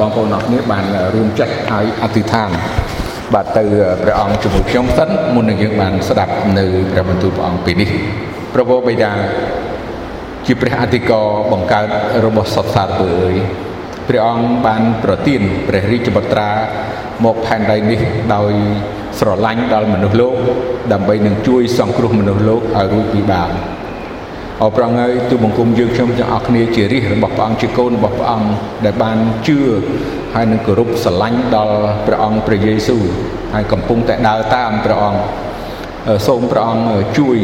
បងប្អូនអរគ្នាបានរួមចិត្តឲ្យអធិដ្ឋានបាទទៅព្រះអង្គជាមួយខ្ញុំសិនមុននឹងយើងបានស្ដាប់នៅព្រះបន្ទូលព្រះអង្គពេលនេះប្រពោបិតាជាព្រះអធិការបង្កើតរបស់សត្វសារពើអើយព្រះអង្គបានប្រទានព្រះរាជបុត្រាមកផែនដីនេះដោយស្រឡាញ់ដល់មនុស្សលោក ដើម្បីនឹងជួយសង្គ្រោះមនុស្សលោកឲ្យរួចពីបាប អរប្រងហើយទូបង្គំយើងខ្ញុំទាំងអស់គ្នាជារាជរបស់ព្រះអង្គជាកូនរបស់ព្រះអង្គដែលបានជឿហើយនឹងគោរពស្រឡាញ់ដល់ព្រះអង្គព្រះយេស៊ូវហើយកំពុងតែដើរតាមព្រះអង្គសូមព្រះអង្គជួយ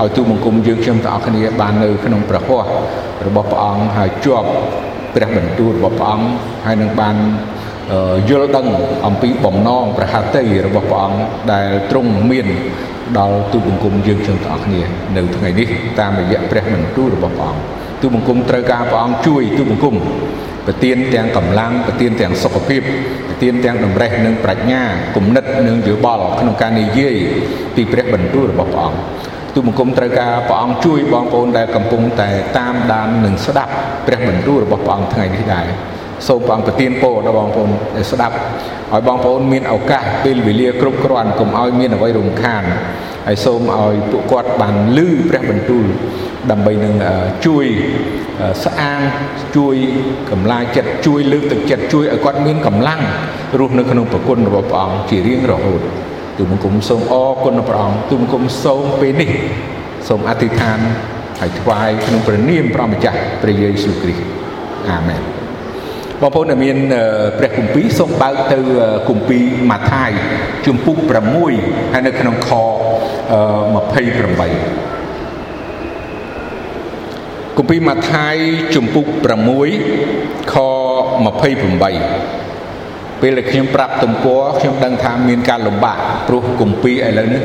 ឲ្យទូបង្គំយើងខ្ញុំទាំងអស់គ្នាបាននៅក្នុងព្រះហស្ថរបស់ព្រះអង្គហើយជាប់ព្រះបន្ទូលរបស់ព្រះអង្គហើយនឹងបានយល់ដឹងអំពីបំណងប្រហតិរបស់ព្រះអង្គដែលទ្រង់មាន ដល់ទូបង្គំយើងទាំងអស់គ្នានៅថ្ងៃនេះតាមរយៈព្រះបន្ទូលរបស់ព្រះអង្គទូបង្គំត្រូវការព្រះអង្គជួយទូបង្គំប្រទានទាំងកម្លាំងប្រទានទាំងសុខភាពប្រទានទាំងតម្រេះនិងប្រាជ្ញាគំនិតនិងយោបល់ក្នុងការនិយាយពីព្រះបន្ទូលរបស់ព្រះអង្គទូបង្គំត្រូវការព្រះអង្គជួយបងប្អូនដែលកំពុងតែតាមដាននិងស្ដាប់ព្រះបន្ទូលរបស់ព្រះអង្គថ្ងៃនេះដែរ សូមព្រះអង្គប្រទានពរដល់បងប្អូនដែលស្ដាប់ឲ្យបងប្អូនមានឱកាសពេលវេលាគ្រប់គ្រាន់កុំឲ្យមានអ្វីរំខានហើយសូមឲ្យពួកគាត់បានលឺព្រះបន្ទូលដើម្បីនឹងជួយស្អាងជួយកម្លាចិត្តជួយលើកទឹកចិត្តជួយឲ្យគាត់មានកម្លាំងរស់នៅក្នុងប្រគុណរបស់ព្រះអង្គជារៀងរហូតទូបង្គំសូមអរគុណព្រះអង្គទូបង្គំសូមពេលនេះសូមអធិដ្ឋានហើយថ្វាយក្នុងព្រះនាមព្រះម្ចាស់ព្រះយេស៊ូវគ្រីស្ទអាមែន បងប្អូនដែលមានព្រះគម្ពីរសូមបើកទៅគម្ពីរម៉ាថាយជំពូក6ហើយនៅក្នុងខ28គម្ពីរម៉ាថាយជំពូក6ខ28ពេលដែលខ្ញុំប្រាប់ទំព័រខ្ញុំដឹងថាមានការលំបាកព្រោះគម្ពីរឥឡូវនេះ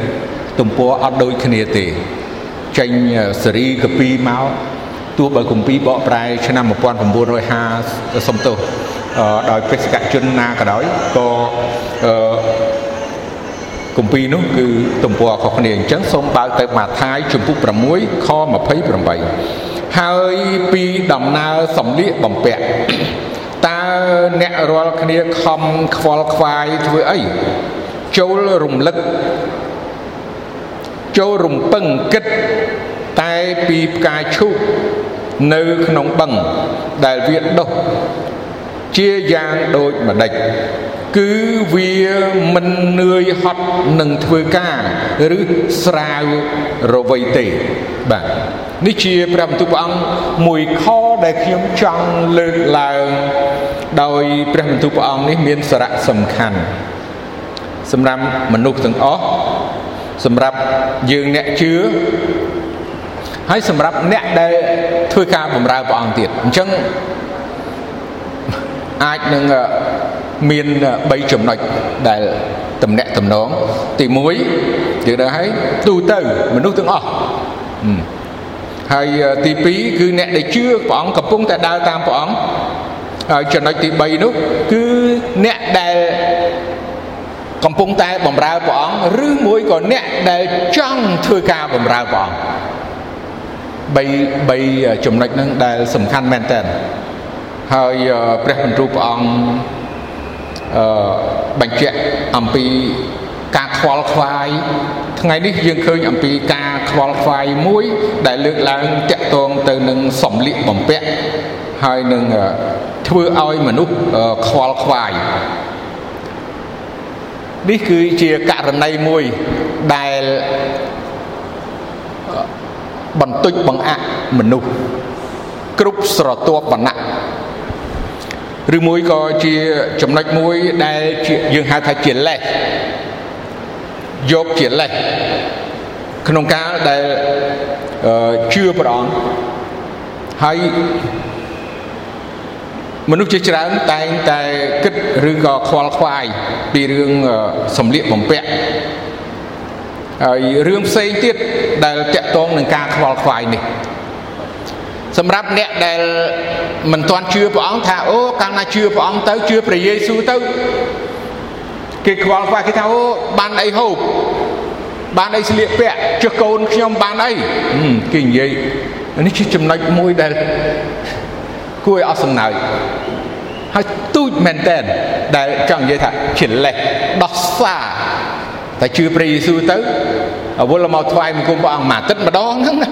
ទំព័រអត់ដូចគ្នាទេចេញសេរីកពីមក ទោះបើគម្ពីរបកប្រែឆ្នាំ1950សំទោសដោយបេសកជនណាក៏ដោយក៏គម្ពីរនោះគឺទំព័រខុសគ្នាអញ្ចឹងសូមបើកទៅម៉ាថាយជំពូក6ខ28ហើយពីដំណើរសំលៀកបំពាក់តើអ្នករាល់គ្នាខំខ្វល់ខ្វាយធ្វើអីចូលរំលឹកចូលរំពឹងគិតតែពីផ្កាឈូក នៅក្នុងបឹងដែលវាដុះជាយ៉ាងដូចម្ដេចគឺវាមិននឿយហត់នឹងធ្វើការឬស្រាវរវៃទេបាទនេះជាព្រះបន្ទូលព្រះអង្គមួយខដែលខ្ញុំចង់លើកឡើងដោយព្រះបន្ទូលព្រះអង្គនេះមានសារៈសំខាន់សម្រាប់មនុស្សទាំងអស់សម្រាប់យើងអ្នកជឿ ហើយសម្រាប់អ្នកដែលធ្វើការបម្រើព្រះអង្គទៀតអញ្ចឹងអាចនឹងមាន3ចំណុចដែលតំណាក់តំណងទី1យើងដឹងហើយទូទៅមនុស្សទាំងអស់ហើយទី2គឺអ្នកដែលជឿព្រះអង្គកំពុងតែដើរតាមព្រះអង្គហើយចំណុចទី3នោះគឺអ្នកដែលកំពុងតែបម្រើព្រះអង្គឬមួយក៏អ្នកដែលចង់ធ្វើការបម្រើព្រះអង្គ 3 3ចំណុចហ្នឹងដែលសំខាន់មែនតើហើយព្រះបន្ទូលព្រះអង្គអឺបញ្ជាក់អំពីការខ្វល់ខ្វាយថ្ងៃនេះយើងឃើញអំពីការខ្វល់ខ្វាយមួយ ដែលលើកឡើងតាក់ទងទៅនឹងសំលៀកបំពាក់ហើយនឹងធ្វើឲ្យមនុស្សខ្វល់ខ្វាយនេះគឺជាករណីមួយដែល បន្ទុចបង្អាក់មនុស្សគ្រប់ស្រទាប់វណ្ណៈឬមួយក៏ជាចំណុចមួយដែលយើងហៅថាជាលេសយកជាលេសក្នុងកាលដែលជឿព្រះអង្គហើយមនុស្សជាច្រើនតែងតែគិតឬក៏ខ្វល់ខ្វាយពីរឿងសម្លៀកបំពាក់ ហើយរឿងផ្សេងទៀតដែលតាក់ទងនឹងការខ្វល់ខ្វាយនេះសម្រាប់អ្នកដែលមិនទាន់ជឿព្រះអង្គថាអូកាលណាជឿព្រះអង្គទៅជឿព្រះយេស៊ូវទៅគេខ្វល់ខ្វាយគេថាអូបានអីហូបបានអីស្លៀកពាក់ចុះកូនខ្ញុំបានអីគេនិយាយនេះជាចំណុចមួយដែលគួរឲ្យអស់សំណើចហហើយទូចមែនតែនដែលចង់និយាយថាជាលេះដោះសារ តែជឿព្រះយេស៊ូវទៅអវល់មកថ្វាយបង្គំព្រះអង្គមួយទឹតម្ដងហ្នឹងណា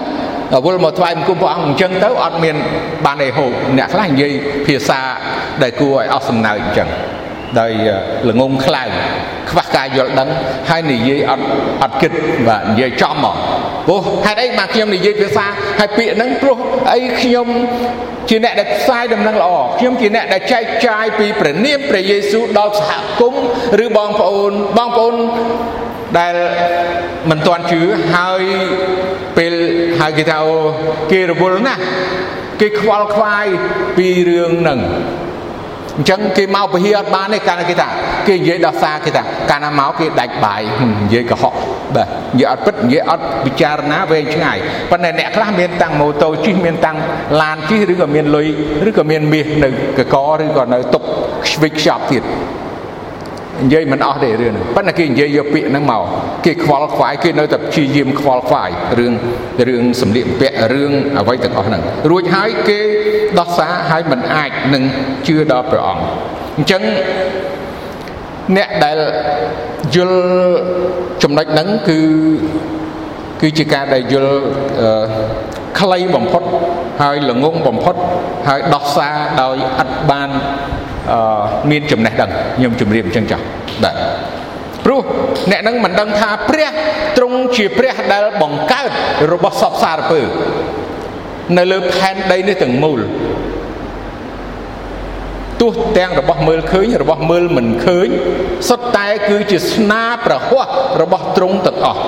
អវល់មកថ្វាយបង្គំព្រះអង្គអញ្ចឹងទៅអត់មានបានអីហូបអ្នកខ្លះនិយាយភាសាដែលគួរឲ្យអស់សំណើចអញ្ចឹង ដោយល្ងងខ្លៅខ្វះការយល់ដឹងហើយនិយាយអត់អត់គិតបាទនិយាយចំមកព្រោះហេតុអីបានខ្ញុំនិយាយភាសាហើយពាក្យហ្នឹងព្រោះអីខ្ញុំជាអ្នកដែលផ្សាយដំណឹងល្អខ្ញុំជាអ្នកដែលចែកចាយពីព្រះនាមព្រះយេស៊ូវដល់សហគមន៍ឬបងប្អូនបងប្អូនដែលមិនទាន់ជឿហើយពេលហើយគេថាគេរវល់ណាស់គេខ្វល់ខ្វាយពីរឿងហ្នឹង អញ្ចឹងគេមកពហិអត់បានទេកាលណាគេថាគេនិយាយដល់សារគេថាកាលណាមកគេដាច់បាយនិយាយកុហកបាទនិយាយអត់ពិតនិយាយអត់ពិចារណាវែងឆ្ងាយប៉ុន្តែអ្នកខ្លះមានតាំងម៉ូតូជិះមានតាំងឡានជិះឬក៏មានលុយឬក៏មានមាសនៅកកឬក៏នៅតុកស្វិចខ្ចប់ទៀត និយាយមិនអស់ទេរឿងហ្នឹងប៉ុន្តែគេនិយាយយកពាក្យហ្នឹងមកគេខ្វល់ខ្វាយគេនៅតែព្យាយាមខ្វល់ខ្វាយរឿងរឿងសម្លៀកបំពាក់រឿងអ្វីទាំងអស់ហ្នឹងរួចហើយគេដោះសារហើយមិនអាចនឹងជឿដល់ព្រះអង្គអញ្ចឹងអ្នកដែលយល់ចំណុចហ្នឹងគឺគឺជាការដែលយល់ខ្លីបំផុតហើយល្ងងបំផុតហើយដោះសារដោយអត់បាន មានចំណេះដឹងខ្ញុំជម្រាបអញ្ចឹងចាស់បាទព្រោះអ្នកនឹងមិនដឹងថាព្រះទ្រង់ជាព្រះដែលបង្កើតរបស់សពសារពើនៅលើផែនដីនេះទាំងមូលទោះទាំងរបស់មើលឃើញរបស់មើលមិនឃើញសុទ្ធតែគឺជាស្នាប្រហ័សរបស់ទ្រង់ទាំងអស់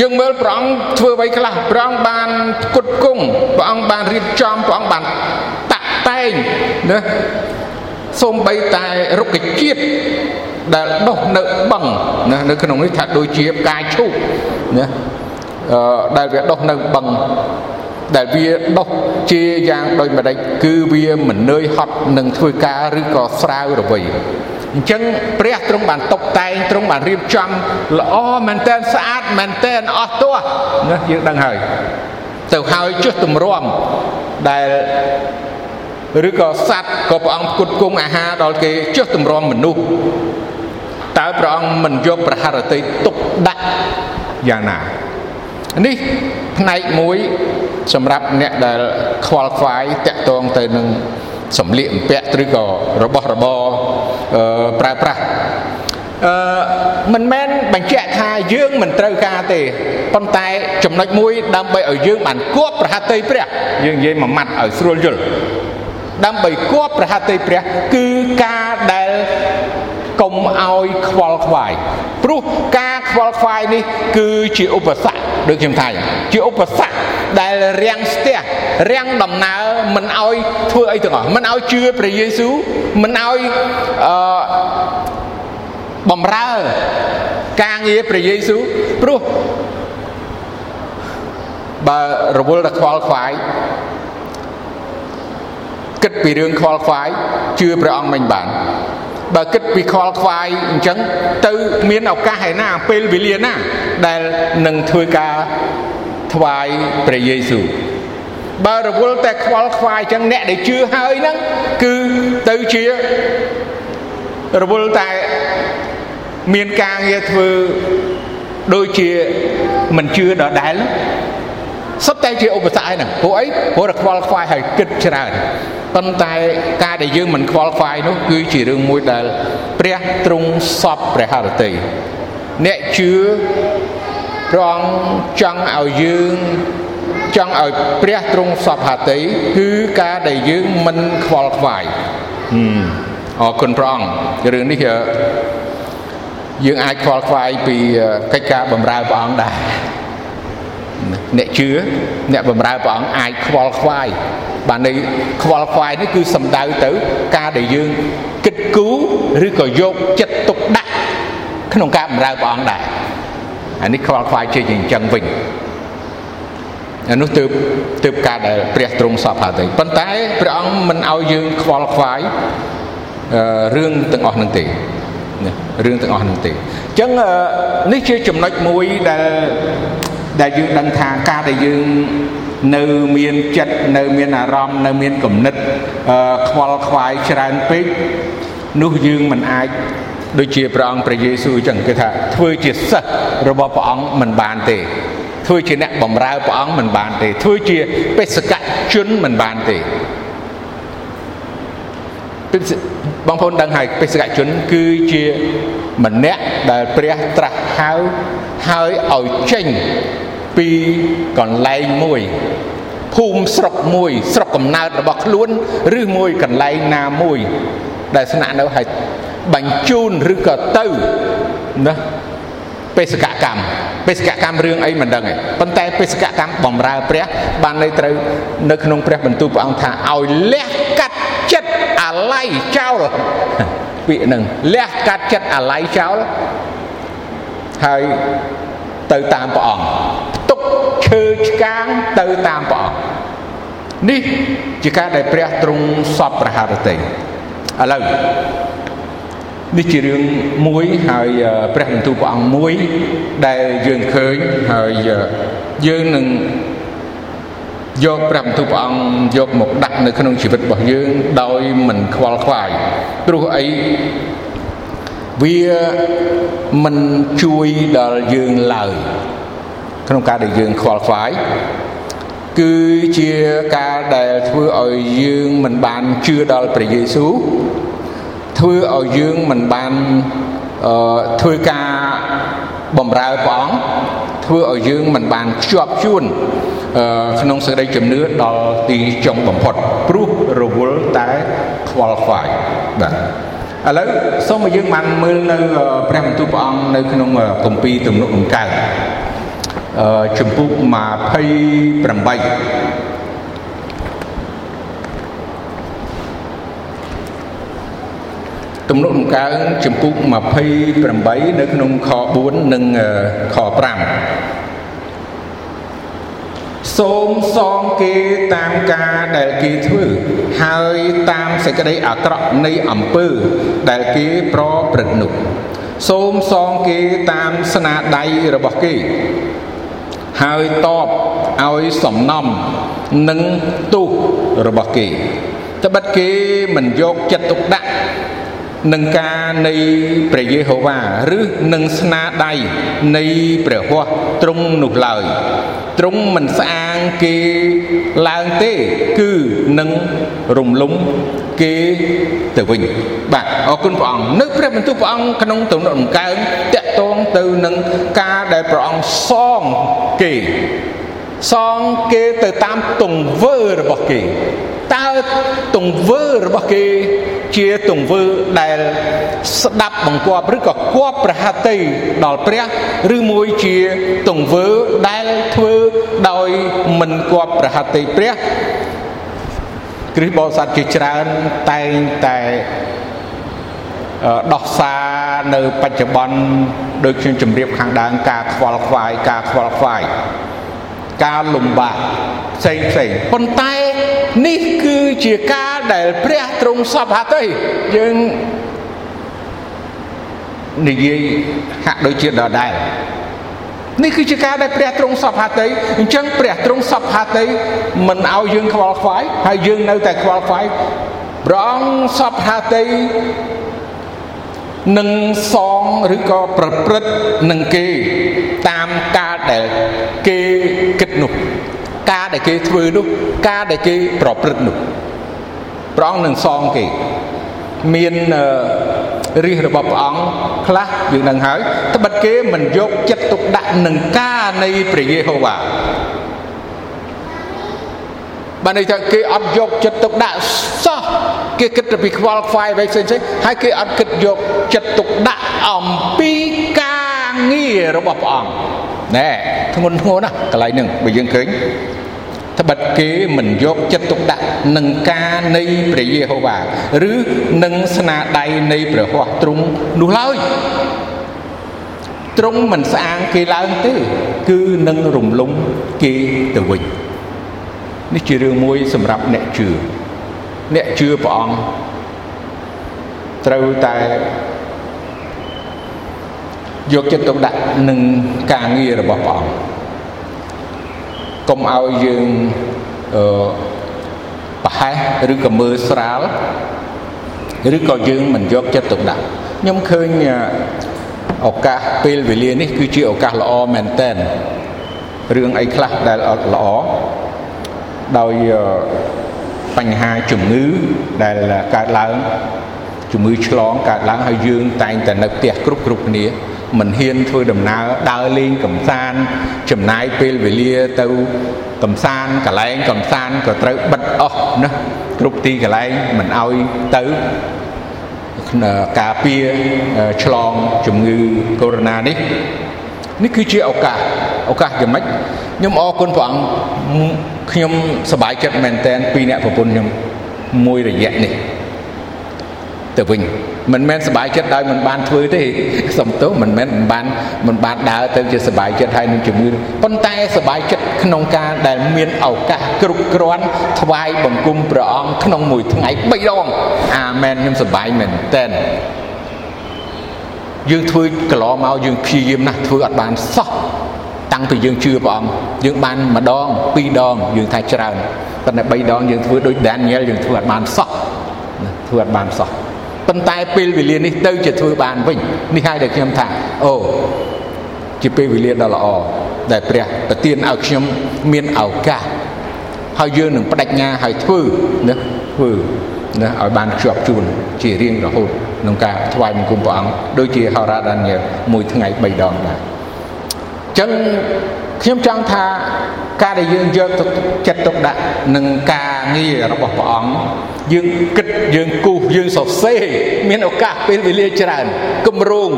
យើងមើលព្រះអង្គធ្វើអ្វីខ្លះព្រះអង្គបានគុតគង់ព្រះអង្គបានរៀបចំព្រះអង្គបានតាក់តែងណា សូម្បីតែរុក្ខជាតិដែលដុះនៅបឹងណានៅក្នុងនេះថាដូចជាផ្កាយឈូកណាអឺដែលវាដុះនៅបឹងដែលវាដុះជាយ៉ាងដូចម្ដេចគឺវាមិននឿយហត់នឹងធ្វើការឬក៏ស្រាវរវៃអញ្ចឹងព្រះទ្រង់បានតុបតែងទ្រង់បានរៀបចំល្អមែនតែនស្អាតមែនតែនអស់ទោះណាយើងដឹងហើយទៅហើយចុះទម្រាំដែល ឬក៏សត្វក៏ព្រះអង្គផ្គត់ផ្គង់អាហារដល់គេចុះទម្រាំមនុស្សតើព្រះអង្គមិនយកប្រហារតីទុកដាក់យ៉ាងណានេះផ្នែកមួយសម្រាប់អ្នកដែលខ្វល់ខ្វាយតាក់ទងទៅនឹងសម្លៀកបំពាក់ឬក៏របស់របរប្រើប្រាស់អឺមិនមែនបញ្ជាក់ថាយើងមិនត្រូវការទេប៉ុន្តែចំណុចមួយដើម្បីឲ្យយើងបានគប់ប្រហតីព្រះយើងនិយាយមួយម៉ាត់ឲ្យស្រួលយល់ ដើម្បីគប់ប្រហតីព្រះគឺការដែលកុំឲ្យខ្វល់ខ្វាយព្រោះការខ្វល់ខ្វាយនេះគឺជាឧបសគ្គដូចខ្ញុំថាជាឧបសគ្គដែលរាំងស្ទះរាំងដំណើរមិនឲ្យធ្វើអីទាំងអស់មិនឲ្យជឿព្រះយេស៊ូវមិនឲ្យអឺបំរើការងារព្រះយេស៊ូវព្រោះបើរវល់តែខ្វល់ខ្វាយ គិតពីរឿងខ្វល់ខ្វាយជឿព្រះអង្គមិនបានបើគិតពីខ្វល់ខ្វាយអញ្ចឹងទៅមានឱកាសឯណាពេលវេលាណាដែលនឹងធ្វើការថ្វាយព្រះយេស៊ូវបើរវល់តែខ្វល់ខ្វាយអញ្ចឹងអ្នកដែលជឿហើយហ្នឹងគឺទៅជារវល់តែមានការងារធ្វើដូចជាមិនជឿដដែលសុទ្ធតែជាឧបសគ្គហ្នឹងព្រោះអីព្រោះតែខ្វល់ខ្វាយហើយគិតច្រើន ប៉ុន្តែការដែលយើងមិនខ្វល់ខ្វាយនោះគឺជារឿងមួយដែលព្រះទ្រង់សពព្រះハរតីអ្នកជឿព្រះអង្គចង់ឲ្យយើងចង់ឲ្យព្រះទ្រង់សពហតីគឺការដែលយើងមិនខ្វល់ខ្វាយអរគុណព្រះអង្គរឿងនេះយើងអាចខ្វល់ខ្វាយពីកិច្ចការបម្រើព្រះអង្គដែរ អ្នកជឿអ្នកបម្រើព្រះអង្គអាចខ្វល់ខ្វាយបាទនៃខ្វល់ខ្វាយនេះគឺសំដៅទៅការដែលយើងគិតគូរឬក៏យកចិត្តទុកដាក់ក្នុងការបម្រើព្រះអង្គដែរអានេះខ្វល់ខ្វាយជាអញ្ចឹងវិញអានោះទើបទើបការដែលព្រះទ្រង់សពហើយទេប៉ុន្តែព្រះអង្គមិនឲ្យយើងខ្វល់ខ្វាយរឿងទាំងអស់នឹងទេរឿងទាំងអស់នឹងទេអញ្ចឹងនេះជាចំណុចមួយដែល ដែលយើងដឹងថាការដែលយើងនៅមានចិត្តនៅមានអារម្មណ៍នៅមានគំនិតខ្វល់ខ្វាយច្រើនពេកនោះយើងមិនអាចដូចជាព្រះអង្គព្រះយេស៊ូវចឹងគេថាធ្វើជាសិស្សរបស់ព្រះអង្គមិនបានទេ ធ្វើជាអ្នកបម្រើព្រះអង្គមិនបានទេ ធ្វើជាបេសកជនមិនបានទេ បងប្អូនដឹងហើយបេសកជនគឺជាម្នាក់ដែលព្រះត្រាស់ហៅហើយឲ្យចេញពីកន្លែងមួយភូមិស្រុកមួយស្រុកកំណើតរបស់ខ្លួនឬមួយកន្លែងណាមួយ ដែលស្នាក់នៅឲ្យបញ្ជូនឬក៏ទៅណាបេសកកម្មបេសកកម្មរឿងអីមិនដឹងទេប៉ុន្តែបេសកកម្មបំរើព្រះបានន័យត្រូវនៅក្នុងព្រះបន្ទូលព្រះអង្គថាឲ្យលះកាត់ចិត្តអា ល័យចោលពាក្យហ្នឹងលះកាត់ចិត្តអាល័យចោលហើយទៅតាមព្រះអង្គផ្ទុកឈើឆ្កាងទៅតាមព្រះអង្គនេះជាការដែលព្រះទ្រង់សពប្រហារតីឥឡូវនេះជារឿងមួយហើយព្រះបន្ទូលព្រះអង្គមួយដែលយើងឃើញហើយយើងនឹង យកព្រះបន្ទូលព្រះអង្គយកមកដាក់នៅក្នុងជីវិតរបស់យើងដោយមិនខ្វល់ខ្វាយព្រោះអីវាមិនជួយដល់យើងឡើយក្នុងការដែលយើងខ្វល់ខ្វាយគឺជាការដែលធ្វើឲ្យយើងមិនបានជឿដល់ព្រះយេស៊ូវធ្វើឲ្យយើងមិនបានអឺធ្វើការបំរើព្រះអង្គធ្វើឲ្យយើងមិនបានខ្ជាប់ជួន ក្នុងសេចក្តីជំនឿដល់ទីចុងបំផុតព្រោះរវល់តែខ្វល់ខ្វាយបាទឥឡូវសូមឲ្យយើងបានមើលនៅព្រះបន្ទូលព្រះអង្គនៅក្នុងគម្ពីរទំនុកដំកើងអឺជំពូក28ទំនុកដំកើងចំពុក28នៅក្នុងខ4និងខ5 សូមសងគេតាមការដែលគេធ្វើហើយតាមសេចក្តីអាក្រក់នៃអំពើដែលគេប្រព្រឹត្តនោះសូមសងគេតាមស្នាដៃរបស់គេហើយតបឲ្យសំណំនឹងទុះរបស់គេត្បិតគេមិនយកចិត្តទុកដាក់ នឹងការនៃព្រះយេហូវ៉ាឬនឹងស្នាដៃនៃព្រះហស្ថទ្រង់នោះឡើយទ្រង់មិនស្អាងគេឡើងទេ គឺនឹងរំលំគេទៅវិញបាទអរគុណព្រះអង្គនៅព្រះបន្ទូលព្រះអង្គក្នុងទំនុកដំកើងតកតងទៅនឹងការដែលព្រះអង្គសងគេសងគេទៅតាមទង្វើរបស់គេតើទង្វើរបស់គេ ជាទង្វើដែលស្ដាប់បង្គាប់ឬក៏គប់ប្រហាតីដល់ព្រះឬមួយជាទង្វើដែលធ្វើដោយមិនគប់ប្រហាតីព្រះគ្រិស្តបរិស័ទជាច្រើនតែងតែដោះសារនៅបច្ចុប្បន្នដូចខ្ញុំជម្រាបខាងដើមការខ្វល់ខ្វាយការខ្វល់ខ្វាយការលំបាកផ្សេងផ្សេងប៉ុន្តែ នេះគឺជាការដែលព្រះទ្រង់សពហត្ថីយើងនិយាយហាក់ដូចជាដដែលនេះគឺជាការដែលព្រះទ្រង់សពហត្ថីអញ្ចឹងព្រះទ្រង់សពហត្ថីមិនឲ្យយើងខ្វល់ខ្វាយហើយយើងនៅតែខ្វល់ខ្វាយព្រះអង្គសពហត្ថីនឹងសងឬក៏ប្រព្រឹត្តនឹងគេតាមការដែលគេគិតនោះ ការដែលគេធ្វើនោះការដែលគេប្រព្រឹត្តនោះព្រះអង្គនឹងសងគេមានរិះរបស់ព្រះអង្គខ្លះយើងនឹងហើយត្បិតគេមិនយកចិត្តទុកដាក់នឹងការនៃព្រះយេហូវ៉ាបានន័យថាគេអត់យកចិត្តទុកដាក់សោះគេគិតទៅពីខ្វល់ខ្វាយអ្វីផ្សេងផ្សេងហើយគេអត់គិតយកចិត្តទុកដាក់អំពីការងាររបស់ព្រះអង្គ ណែធ្ងន់ធ្ងរណាស់កន្លែងហ្នឹងបើយើងឃើញត្បិតគេមិនយកចិត្តទុកដាក់នឹងការនៃព្រះយេហូវ៉ាឬនឹងស្នាដៃនៃព្រះហស្ថទ្រង់នោះឡើយទ្រង់មិនស្អាងគេឡើងទេគឺនឹងរំលំគេទៅវិញនេះជារឿងមួយសម្រាប់អ្នកជឿអ្នកជឿព្រះអង្គត្រូវតែ យកចិត្តទុកដាក់នឹងការងាររបស់ព្រះអង្គកុំឲ្យយើងអឺប្រហែសឬក៏មើលស្រាលឬក៏យើងមិនយកចិត្តទុកដាក់ខ្ញុំឃើញឱកាសពេលវេលានេះគឺជាឱកាសល្អមែនតើរឿងអីខ្លះដែលល្អដោយបញ្ហាជំងឺដែលកើតឡើងជំងឺឆ្លងកើតឡើងហើយយើងតែងតែនៅផ្ទះគ្រប់គ្រប់គ្នា មិនហ៊ានធ្វើដំណើរដើរលេងកំសាន្តចំណាយពេលវេលាទៅកំសាន្តកន្លែងកំសាន្តក៏ត្រូវបិទអស់ណាគ្រប់ទីកន្លែងមិនឲ្យទៅការពារឆ្លងជំងឺកូវីដ -19 នេះនេះគឺជាឱកាសឱកាសយ៉ាងម៉េចខ្ញុំអរគុណព្រះអង្គខ្ញុំសប្បាយចិត្តមែនតើពីអ្នកប្រពន្ធខ្ញុំមួយរយៈនេះ ទៅវិញមិនមែនសុបាយចិត្តដោយមិនបានធ្វើទេសំទោសមិនមែនមិនបានមិនបានដើរទៅជាសុបាយចិត្តហើយនឹងជំនឿប៉ុន្តែសុបាយចិត្តក្នុងការដែលមានឱកាសគ្រប់គ្រាន់ថ្វាយបង្គំព្រះអង្គក្នុងមួយថ្ងៃ3ដងអាមែនខ្ញុំសុបាយមែនតើយើងធ្វើកន្លងមកយើងព្យាយាមណាស់ធ្វើអត់បានសោះតាំងពីយើងជឿព្រះអង្គយើងបានម្ដងពីរដងយើងថាច្រើនប៉ុន្តែ3ដងយើងធ្វើដូចដានីយ៉ែលយើងធ្វើអត់បានសោះធ្វើអត់បានសោះ ប៉ុន្តែពេលវេលានេះទៅជាធ្វើបានវិញនេះហើយដែលខ្ញុំថាអូជាពេលវេលាដ៏ល្អដែលព្រះប្រទានឲ្យខ្ញុំមានឱកាសហើយយើងនឹងបដិញ្ញាឲ្យធ្វើណាធ្វើណាឲ្យបានជាប់ជួនជារៀងរហូតក្នុងការថ្វាយបង្គំព្រះអង្គដូចជាហោរាដានញមួយថ្ងៃ3ដងដែរអញ្ចឹងខ្ញុំចង់ថាការដែលយើងយកទៅចិត្តទុកដាក់នឹងការងាររបស់ព្រះអង្គ យើងគិតយើងគូសយើងសរសេរមានឱកាសពេលវេលាច្រើនគម្រោង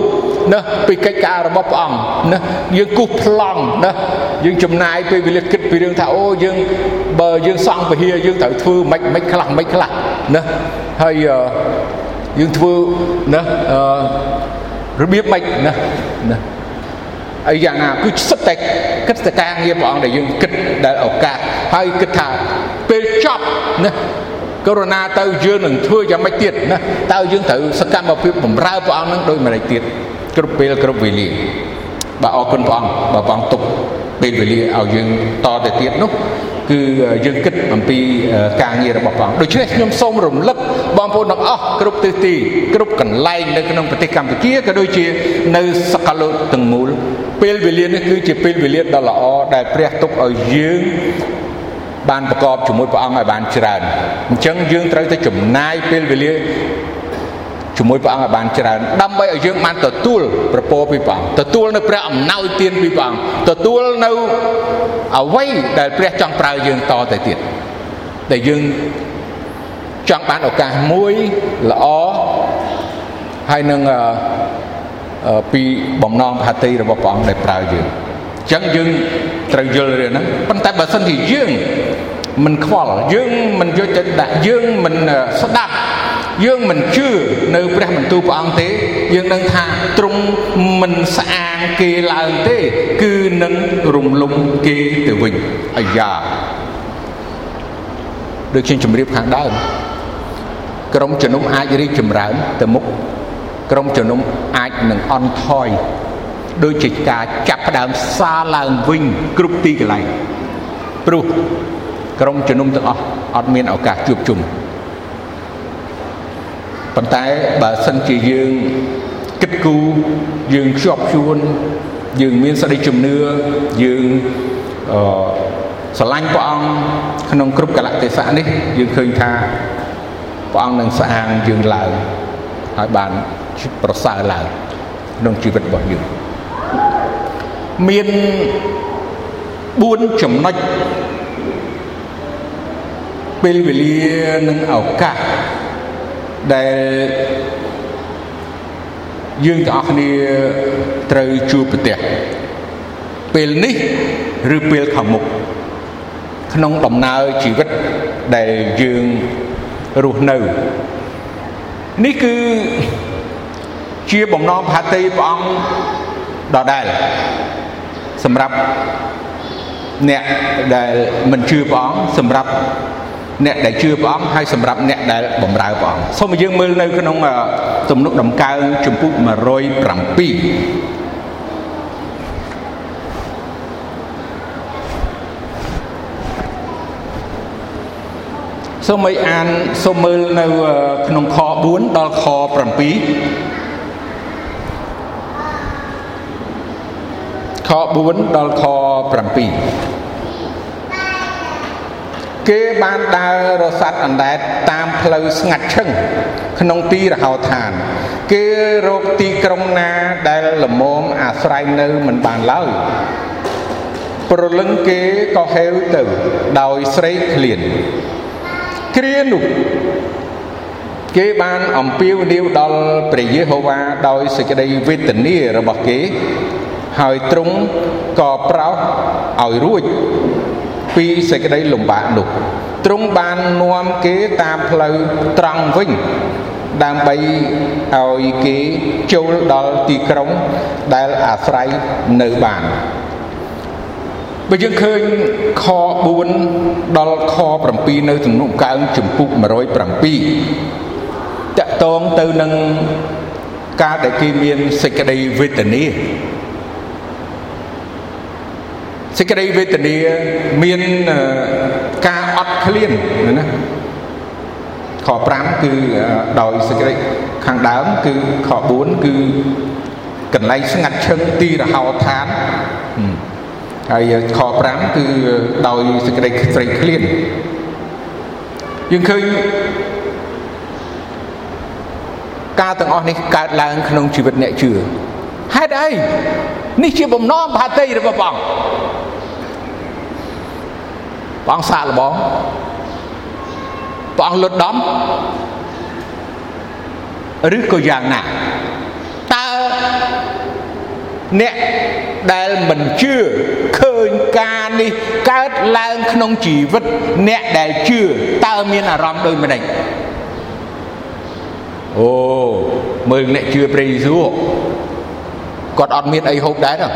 ណាពីកិច្ចការរបស់ព្រះអង្គណាយើងគូសប្លង់ណាយើងចំណាយពេលវេលាគិតពីរឿងថាអូយើងបើយើងសង់ពហិយយើងត្រូវធ្វើមិនមិនខ្លះមិនខ្លះណាហើយយើងធ្វើណារបៀបមិនណាណាអីយ៉ាងណាគឺសិតតែគិតតែការងារព្រះអង្គដែលយើងគិតដែលឱកាសហើយគិតថាពេលចប់ណា កូវីដ -19 ទៅយើងនឹងធ្វើយ៉ាងម៉េចទៀតណាតើយើងត្រូវសកម្មភាពបម្រើព្រះអង្គនឹងដោយម្ដេចទៀតគ្រប់ពេលគ្រប់វេលាបាទអរគុណព្រះអង្គបើព្រះអង្គទុកពេលវេលាឲ្យយើងតទៅទៀតនោះគឺយើងគិតអំពីការងាររបស់ព្រះអង្គដូច្នេះខ្ញុំសូមរំលឹកបងប្អូនទាំងអស់គ្រប់ទិសទីគ្រប់កន្លែងនៅក្នុងប្រទេសកម្ពុជាក៏ដូចជានៅសកលលោកទាំងមូលពេលវេលានេះគឺជាពេលវេលាដ៏ល្អដែលព្រះទុកឲ្យយើង បានប្រកបជាមួយព្រះអង្គឲ្យបានច្រើនអញ្ចឹងយើងត្រូវតែចំណាយពេលវេលាជាមួយព្រះអង្គឲ្យបានច្រើនដើម្បីឲ្យយើងបានទទួលប្រពោពីព្រះអង្គទទួលនៅព្រះអំណោយទានពីព្រះអង្គទទួលនៅអ្វីដែលព្រះចង់ប្រើយើងតទៅទៀតដែលយើងចង់បានឱកាសមួយល្អហើយនឹងពីបំណងផាតីរបស់ព្រះអង្គដែលប្រើយើងអញ្ចឹងយើងត្រូវយល់រឿងហ្នឹងប៉ុន្តែបើសិនជាយើង មិនខ្វល់យើងមិនយកចិត្តដាក់យើងមិនស្ដាប់យើងមិនជឿនៅព្រះបន្ទូលព្រះអង្គទេ យើងនឹងថាទ្រង់មិនស្អាងគេឡើងទេ គឺនឹងរំលំគេទៅវិញអាយ៉ាដូចខ្ញុំជម្រាបខាងដើមក្រុមជំនុំអាចរីកចម្រើនទៅមុខក្រុមជំនុំអាចនឹងអន់ថយដូចជាការចាប់ផ្ដើមសារឡើងវិញគ្រប់ទីកន្លែងព្រោះ ក្រុមជំនុំទាំងអស់អត់មានឱកាសជួបជុំប៉ុន្តែបើសិនជាយើងគិតគូរយើងខ្ជាប់ខ្ជួនយើងមានសេចក្តីជំនឿយើងអឺស្រឡាញ់ព្រះអង្គក្នុងគ្រប់កលៈទេសៈនេះយើងឃើញថាព្រះអង្គនឹងស្អាងយើងឡើងហើយបានប្រសើរឡើងក្នុងជីវិតរបស់យើងមាន4ចំណុច ពេលវេលានិងឱកាសដែលយើងទាំងអស់គ្នាត្រូវជួបប្រទះពេលនេះឬពេលខាងមុខក្នុងដំណើរជីវិតដែលយើងរស់នៅនេះគឺជាបំណងផាតីព្រះអង្គដដែលសម្រាប់អ្នកដែលមិនជឿព្រះអង្គសម្រាប់ អ្នកដែលជឿព្រះអង្គហើយសម្រាប់អ្នកដែលបម្រើព្រះអង្គសូមយើងមើលនៅក្នុងទំនុកដំកើងជំពូក107សូមឲ្យអានសូមមើលនៅក្នុងខ4ដល់ខ7ខ4ដល់ខ7 គេបានដើររសាត់អណ្ដែតតាមផ្លូវស្ងាត់ឈឹងក្នុងទីរហោឋាន គេរកទីក្រុងណាដែលលមមអាស្រ័យនៅមិនបានឡើយប្រលឹងគេក៏ហេវទៅដោយស្រេកឃ្លានគ្រានោះគេបានអំពាវនាវដល់ព្រះយេហូវ៉ាដោយសេចក្តីវេទនារបស់គេ ហើយទ្រង់ក៏ប្រោសឲ្យរួច ពីសេចក្តីលំបាកនោះទ្រង់បាននាំគេតាមផ្លូវត្រង់វិញដើម្បីឲ្យគេចូលដល់ទីក្រុងដែលអាស្រ័យនៅបានបើយើងឃើញខ4ដល់ខ7នៅទំនុកកើងចំពុក107តកតងទៅនឹងការដែលគេមានសេចក្តីវេទនា សេចក្តីវេទនាមានការអត់ឃ្លានណាខ5គឺដោយសេចក្តីខាងដើមគឺខ4គឺកន្លែងស្ងាត់ឈឹងទីរហោឋានហើយខ5គឺដោយសេចក្តីស្រេកឃ្លានយើងឃើញការទាំងអស់នេះកើតឡើងក្នុងជីវិតអ្នកជឿហេតុអីនេះជាបំណងបាតីរបស់ព្រះអង្គ ព្រះអង្គសាកល្បងព្រះអង្គលុតដំឬក៏យ៉ាងណាតើអ្នកដែលមិនជឿឃើញការនេះកើតឡើងក្នុងជីវិត អ្នកដែលជឿតើមានអារម្មណ៍ដូចម្ដេចអូមើលអ្នកជឿព្រះយេស៊ូវគាត់អត់មានអីហូបដែរទេ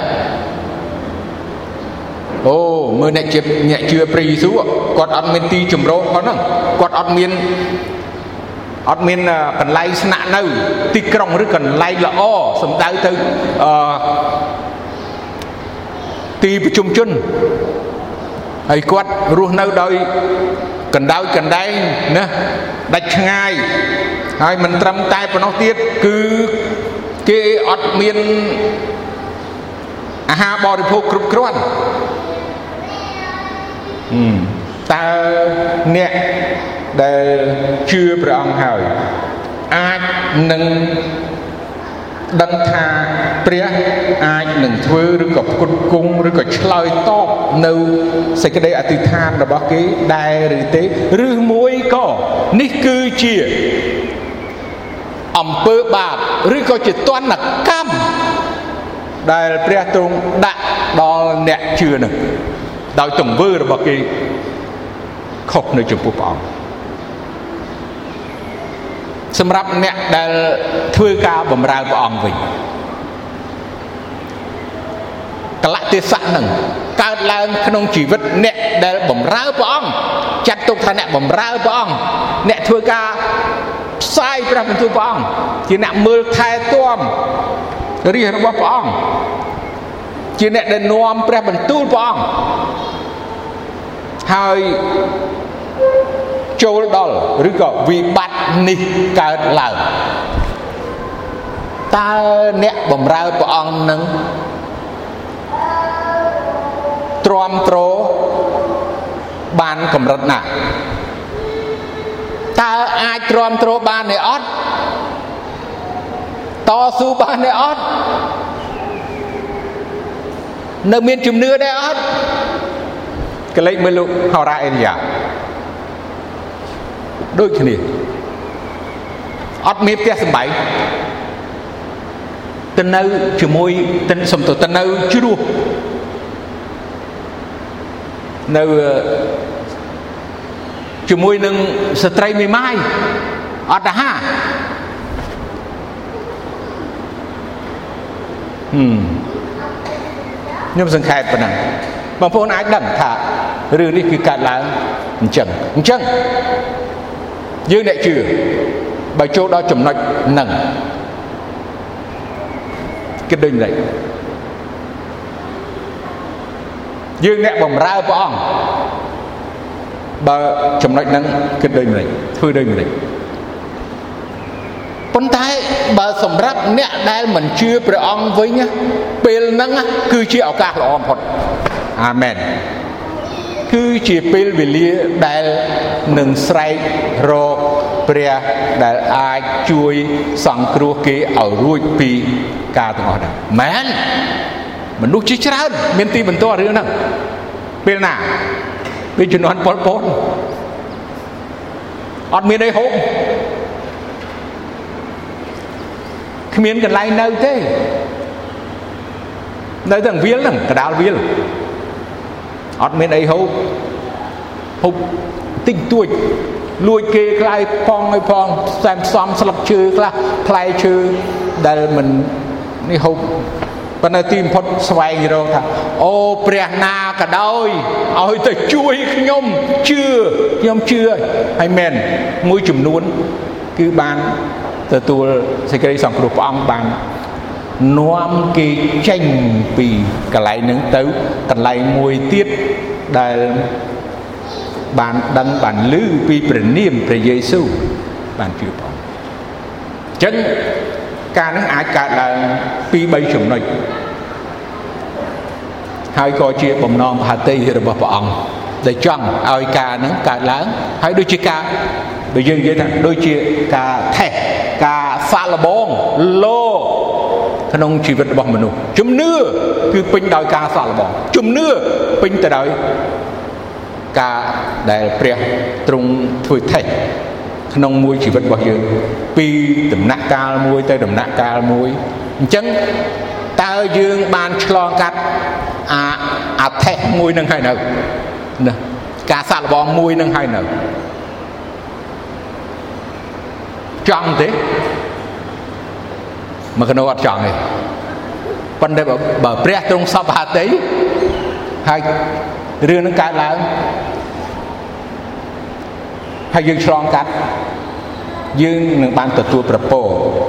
អូមើលអ្នកជាអ្នកជឿព្រះយេស៊ូវគាត់អត់មានទីជំរកផងហ្នឹងគាត់អត់មានអត់មានកន្លែងស្នាក់នៅ ទីក្រុងឬកន្លែងល្អសំដៅទៅអឺទីប្រជុំជនហើយគាត់រស់នៅដោយកណ្ដោចកណ្ដែងណាដាច់ឆ្ងាយហើយមិនត្រឹមតែប៉ុណ្ណោះទៀតគឺគេអត់មានអាហារបរិភោគគ្រប់គ្រាន់ តើអ្នកដែលជឿព្រះអង្គហើយអាចនឹងដឹងថាព្រះអាចនឹងធ្វើឬក៏ផ្គត់ផ្គង់ឬក៏ឆ្លើយតបនៅសេចក្តីអធិដ្ឋានរបស់គេដែរឬទេឬមួយក៏នេះគឺជាអំពើបាបឬក៏ជាទណ្ឌកម្មដែលព្រះទ្រង់ដាក់ដល់អ្នកជឿនឹង ដោយទង្វើរបស់គេខុសនៅចំពោះព្រះអង្គសម្រាប់អ្នកដែលធ្វើការបម្រើព្រះអង្គវិញកលៈទេសៈនឹងកើតឡើងក្នុងជីវិតអ្នកដែលបម្រើព្រះអង្គចាត់ទុកថាអ្នកបម្រើព្រះអង្គអ្នកធ្វើការផ្សាយព្រះបន្ទូលព្រះអង្គជាអ្នកមើលថែទាំរាជរបស់ព្រះអង្គ ជាអ្នកដែលនាំព្រះបន្ទូលព្រះអង្គហើយចូលដល់ឬក៏វិបត្តិនេះកើតឡើងតើអ្នកបំរើព្រះអង្គនឹងទ្រាំទ្របានកម្រិតណាតើអាចទ្រាំទ្របានទេអត់តស៊ូបានទេអត់ នៅមានជំនឿដែរអត់កលេចមើលលោកហោរ៉ាអេលីយ៉ាដូចគ្នាអត់មានផ្ទះសំបែងទៅនៅជាមួយទៅសំទៅទៅនៅជ្រោះនៅជាមួយនឹងស្ត្រីមេម៉ាយអត់ទៅហាហឹម ខ្ញុំសង្ខេបប៉ុណ្ណឹងបងប្អូនអាចដឹងថារឿងនេះគឺកើតឡើងអញ្ចឹងអញ្ចឹងយើងអ្នកជឿបើចូលដល់ចំណុចហ្នឹងគិតដូចម្ដេចយើងអ្នកបំរើព្រះអង្គបើចំណុចហ្នឹងគិតដូចម្ដេចធ្វើដូចម្ដេច ប៉ុន្តែបើសម្រាប់អ្នកដែលមិនជឿព្រះអង្គវិញពេលហ្នឹងគឺជាឱកាសល្អបំផុតអាមែនគឺជាពេលវេលាដែលនឹងស្រែករកព្រះដែលអាចជួយសង្គ្រោះគេឲ្យរួចពីការទាំងអស់ហ្នឹងមែនមនុស្សជាច្រើន មានទីបន្ទាល់រឿងហ្នឹងពេលណាពេលជំនាន់ប៉ុលពតអត់មានអីហូប គ្មានកន្លែងនៅទេនៅតែវាលហ្នឹងកដាលវាលអត់មានអីហូបហូបតិចតួចលួចគេខ្លាយផងឲ្យផងផ្សែមផ្សំស្លឹកឈើខ្លះផ្លែឈើដែលមិននេះហូបប៉ុន្តែទីបំផុតស្វែងរកថាអូព្រះណាក៏ដោយឲ្យទៅជួយខ្ញុំជឿខ្ញុំជឿហើយមែនមួយចំនួនគឺបាន ទទួលសេចក្តីសង្គ្រោះព្រះអង្គបាននាំគេចេញពីកន្លែងហ្នឹងទៅកន្លែងមួយទៀតដែលបានដឹងបានឮពីព្រះនាមព្រះយេស៊ូវបានជឿផងអញ្ចឹងការនឹងអាចកើតឡើងពី3ចំណុចហើយក៏ជាបំណងមហត្ថីរបស់ព្រះអង្គដែលចង់ឲ្យការនឹងកើតឡើងហើយដូចជាការបើយើងនិយាយថាដូចជាការថេះ ការសាក់លបងលោក្នុងជីវិតរបស់មនុស្សជំនឿគឺពេញដោយការសាក់លបងជំនឿពេញទៅដោយការដែលព្រះទ្រង់ធ្វើថេះក្នុងមួយជីវិតរបស់យើងពីដំណាក់កាលមួយទៅដំណាក់កាលមួយអញ្ចឹងតើយើងបានឆ្លងកាត់អាអាថេះមួយនឹងហើយនៅណាការសាក់លបងមួយនឹងហើយនៅ ចង់ទេមកកណោអត់ចង់ទេប៉ុន្តែបើព្រះទ្រង់សពហតិហើយរឿងនឹងកើតឡើងហើយយើងឆ្លងកាត់យើងនឹងបានទទួលប្រពោ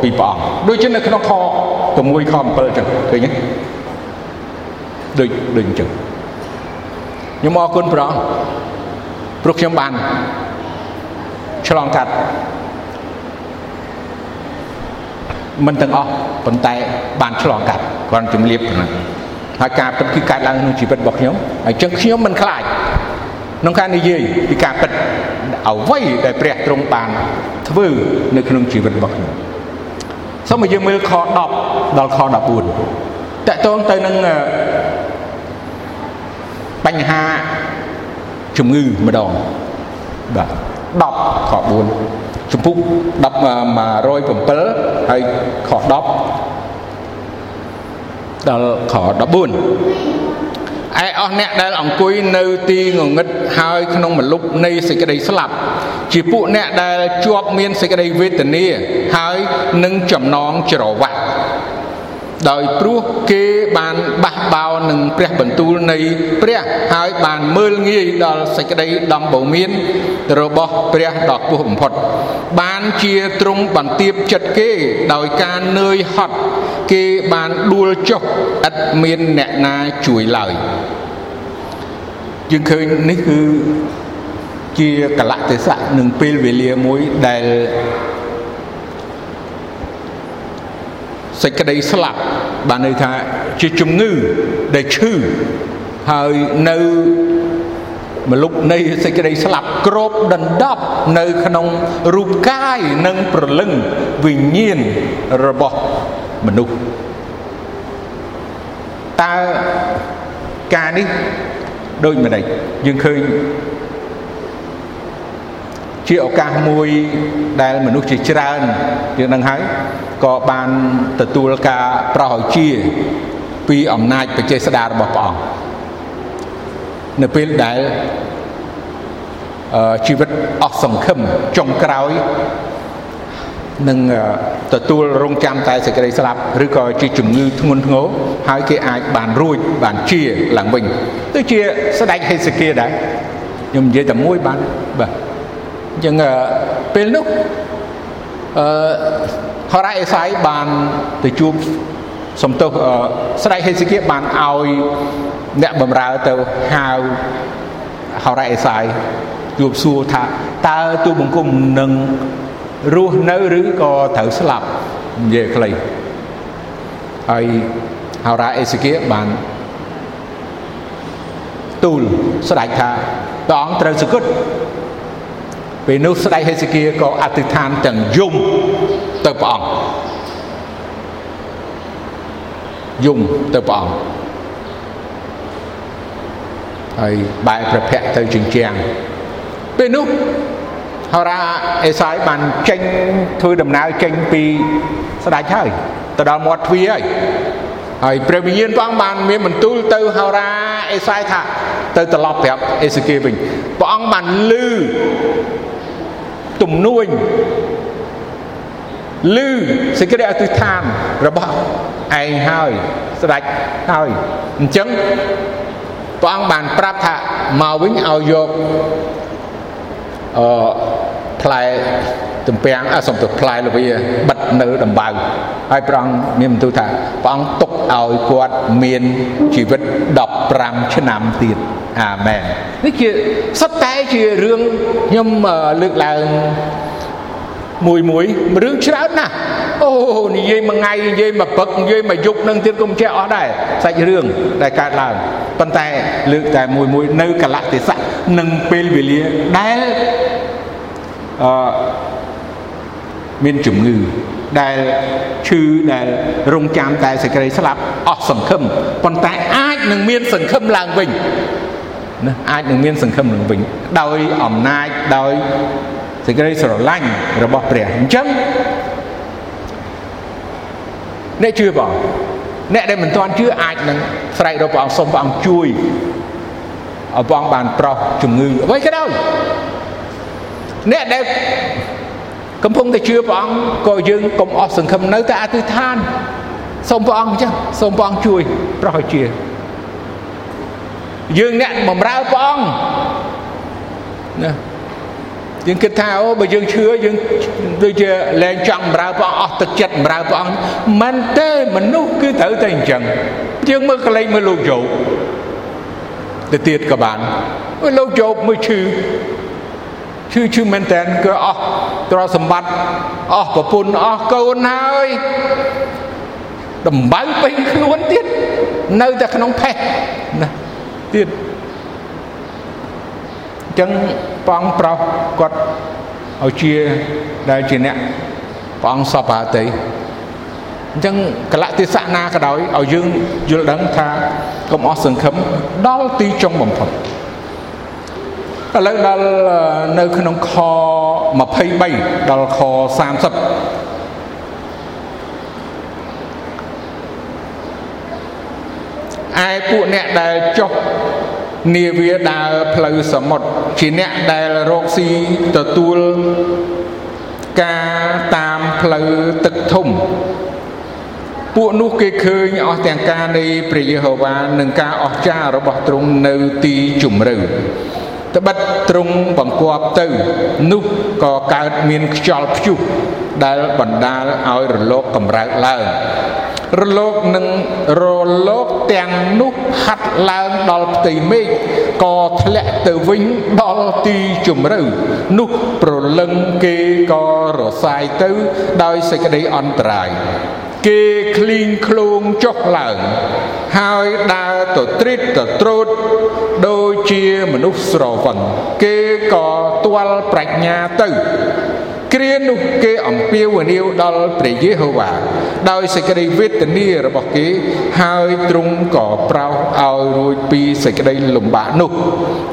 ពីព្រះអង្គដូចជានៅក្នុងខ6ខ7ចឹងឃើញទេដូចដូចអញ្ចឹងខ្ញុំអរគុណព្រះអង្គព្រោះខ្ញុំបានឆ្លងកាត់ មិនទាំងអស់ប៉ុន្តែបានឆ្លងកាត់គ្រាន់ជំរាបប៉ុណ្ណឹងហើយការពិតគឺកើតឡើងក្នុងជីវិតរបស់ខ្ញុំហើយចឹងខ្ញុំមិនខ្លាចក្នុងការនិយាយពីការពិតអ្វីដែលព្រះទ្រង់បានធ្វើនៅក្នុងជីវិតរបស់ខ្ញុំសូមឲ្យយើងមើលខ10ដល់ខ14តកតងទៅនឹងបញ្ហាជំងឺម្ដងបាទ10ខ4 ចំពុក10 107ហើយខ10ដល់ខ14ឯអស់អ្នកដែលអង្គុយនៅទីងងឹតហើយក្នុងមលុបនៃសេចក្តីស្លាប់ជាពួកអ្នកដែលជាប់មានសេចក្តីវេទនាហើយនឹងចំណងច្រវាក់ ដោយព្រោះគេបានបះបោនឹងព្រះបន្ទូលនៃព្រះហើយបានមើលងាយដល់សេចក្តីដំបូន្មានរបស់ព្រះដ៏ខ្ពស់បំផុត បានជាទ្រង់បន្ទាបចិត្តគេដោយការនឿយហត់គេបានដួលចុះឥតមានអ្នកណាជួយឡើយយើងឃើញនេះគឺជាកលៈទេសៈនឹងពេលវេលាមួយដែល សេចក្តីស្លាប់បានន័យថាជាជំងឺដែលឈឺហើយនៅមលុបនៃសេចក្តីស្លាប់ក្របដណ្ដប់នៅក្នុងរូបកាយនិងប្រលឹងវិញ្ញាណរបស់មនុស្សតើការនេះដូចម្ដេចយើងឃើញ ជាឱកាសមួយដែលមនុស្សជាច្រើនយើងនឹងហើយក៏បានទទួលការប្រោសឲ្យជាពីអំណាចបច្ចេស្តារបស់ព្រះអង្គនៅពេលដែលជីវិតអស់សង្ឃឹមចុងក្រោយនឹងទទួលរងចាំតែសេចក្តីស្លាប់ឬក៏ជាជំងឺធ្ងន់ធ្ងរហើយគេអាចបានរួចបានជាឡើងវិញដូចជាស្ដេចហេសេគៀដែរខ្ញុំនិយាយតែមួយបានបាទ អញ្ចឹងពេលនោះអឺហរ៉ាអេសាយបានទៅជួបសំទោសស្ដេចហេសេគៀបានឲ្យអ្នកបម្រើទៅហៅហរ៉ាអេសាយជួបសួរថាតើទូបង្គំនឹងរស់នៅឬក៏ត្រូវស្លាប់និយាយខ្លីហើយហោរាអេសេគៀបានទូលស្ដេចថាព្រះអង្គត្រូវសគត់ ពេលនោះស្ដេចហេសេគៀក៏អធិដ្ឋានទាំងយំទៅព្រះអង្គយំទៅព្រះអង្គហើយបែរព្រះភ័ក្រទៅជញ្ជាំងពេលនោះហោរាអេសាយបានចេញធ្វើដំណើរចេញពីស្ដេចហើយទៅដល់មាត់ទ្វារហើយហើយព្រះវិញ្ញាណព្រះអង្គបានមានបន្ទូលទៅហោរាអេសាយថាទៅត្រឡប់ប្រាប់អេសេគៀវិញព្រះអង្គបានលឺ ទំនួញលឺសេចក្តីអធិដ្ឋានរបស់ឯងហើយស្ដេចហើយអញ្ចឹងព្រះអង្គបានប្រាប់ថាមកវិញឲ្យយកអឺផ្លែទំពាំងអសំទៅផ្លែលវាបិទនៅដំបៅហើយព្រះអង្គមានបន្ទូលថាព្រះអង្គទុកឲ្យគាត់មានជីវិត15ឆ្នាំទៀត អាមែននេះជាសុទ្ធតែជារឿងខ្ញុំលើកឡើងមួយមួយរឿងច្រើនណាស់អូនិយាយមួយថ្ងៃនិយាយមួយពឹកនិយាយមួយយប់នឹងទៀតក៏មិនចេះអស់ដែរសាច់រឿងដែលកើតឡើងប៉ុន្តែលើកតែមួយមួយនៅកលៈទេសៈនិងពេលវេលាដែលអឺមានជំងឺដែលឈឺដែលរងចាំតែសេចក្តីស្លាប់អស់សង្ឃឹមប៉ុន្តែអាចនឹងមានសង្ឃឹមឡើងវិញ ណាអាចនឹងមានសង្ឃឹមឡើងវិញដោយអំណាចដោយសេចក្តីស្រឡាញ់របស់ព្រះអញ្ចឹងអ្នកជឿបងអ្នកដែលមិនទាន់ជឿអាចនឹងស្រែករកព្រះអង្គសូមព្រះអង្គជួយឲ្យព្រះអង្គបានប្រោះជំងឺអ្វីក៏ដោយអ្នកដែលកំពុងតែជឿព្រះអង្គក៏យើងកុំអស់សង្ឃឹមនៅតែអធិដ្ឋានសូមព្រះអង្គអញ្ចឹងសូមព្រះអង្គជួយប្រោះឲ្យជា យើងអ្នកបំរើព្រះអង្គណាយើងគិតថាអូបើយើងឈឺយើងដូចជាលែងចង់បម្រើព្រះអង្គអស់ទឹកចិត្តបម្រើព្រះអង្គមិនទេមនុស្សគឺត្រូវតែអញ្ចឹងយើងមើលកលេចមើលលោកយោបទៅទៀតក៏បានអូលោកយោបមើលឈឺឈឺឈឺមែនតើក៏អស់ទ្រព្យសម្បត្តិអស់ប្រពន្ធអស់កូនហើយដំបៅពេញខ្លួនទៀតនៅតែក្នុងផេះណា ទៀតចឹងព្រះអង្គប្រោសគាត់ឲ្យជាដែលជាអ្នកព្រះអង្គសពហាតីអញ្ចឹងកលៈទេសៈណាក៏ដោយឲ្យយើងយល់ដឹងថាកុំអស់សង្ឃឹមដល់ទីចុងបំផុតឥឡូវដល់នៅក្នុងខ23ដល់ខ30 ឯពួកអ្នកដែលចុះនាវាដើរផ្លូវសមុទ្រជាអ្នកដែលរកស៊ីទទួលការតាមផ្លូវទឹកធំពួកនោះគេឃើញអស់ទាំងការនៃព្រះយេហូវ៉ានិងការអស្ចារ្យរបស់ទ្រង់នៅទីជំរៅត្បិតទ្រង់បង្គាប់ទៅនោះក៏កើតមានខ្យល់ព្យុះដែលបណ្ដាលឲ្យរលកកម្រើកឡើង រលកនឹងរលកទាំងនោះហាត់ឡើងដល់ផ្ទៃមេឃក៏ធ្លាក់ទៅវិញដល់ទីជំរៅនោះប្រលឹងគេក៏រសាយទៅដោយសេចក្តីអន្តរាយគេឃ្លីងឃ្លោងចុះឡើង ហើយដើរទៅត្រិតទៅត្រូតដូចជាមនុស្សស្រវឹងគេក៏ទាល់ប្រាជ្ញាទៅ គ្រានោះគេអំពាវនាវដល់ព្រះយេហូវ៉ាដោយសេចក្តីវេទនារបស់គេ ហើយទ្រង់ក៏ប្រោសឲ្យរួចពីសេចក្តីលំបាកនោះ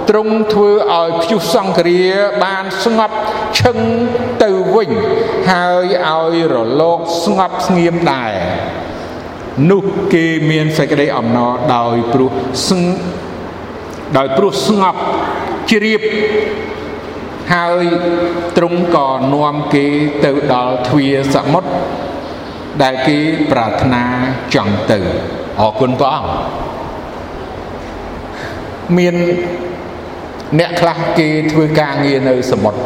ទ្រង់ធ្វើឲ្យព្យុះសង្គ្រាបានស្ងប់ឈឹងទៅវិញ ហើយឲ្យរលកស្ងប់ស្ងៀមដែរនោះគេមានសេចក្តីអំណរដោយព្រោះស្ងដោយព្រោះស្ងប់ជ្រាប ហើយទ្រង់ក៏នាំគេទៅដល់ទ្វារសមុទ្រដែលគេប្រាថ្នាចង់ទៅអរគុណព្រះអង្គមានអ្នកខ្លះគេធ្វើការងារនៅសមុទ្រ